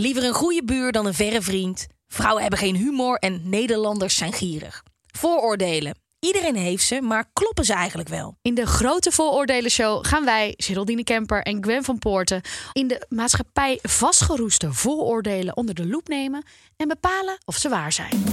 Liever een goede buur dan een verre vriend. Vrouwen hebben geen humor en Nederlanders zijn gierig. Vooroordelen. Iedereen heeft ze, maar kloppen ze eigenlijk wel? In de grote vooroordelenshow gaan wij, Geraldine Kemper en Gwen van Poorten, in de maatschappij vastgeroeste vooroordelen onder de loep nemen en bepalen of ze waar zijn.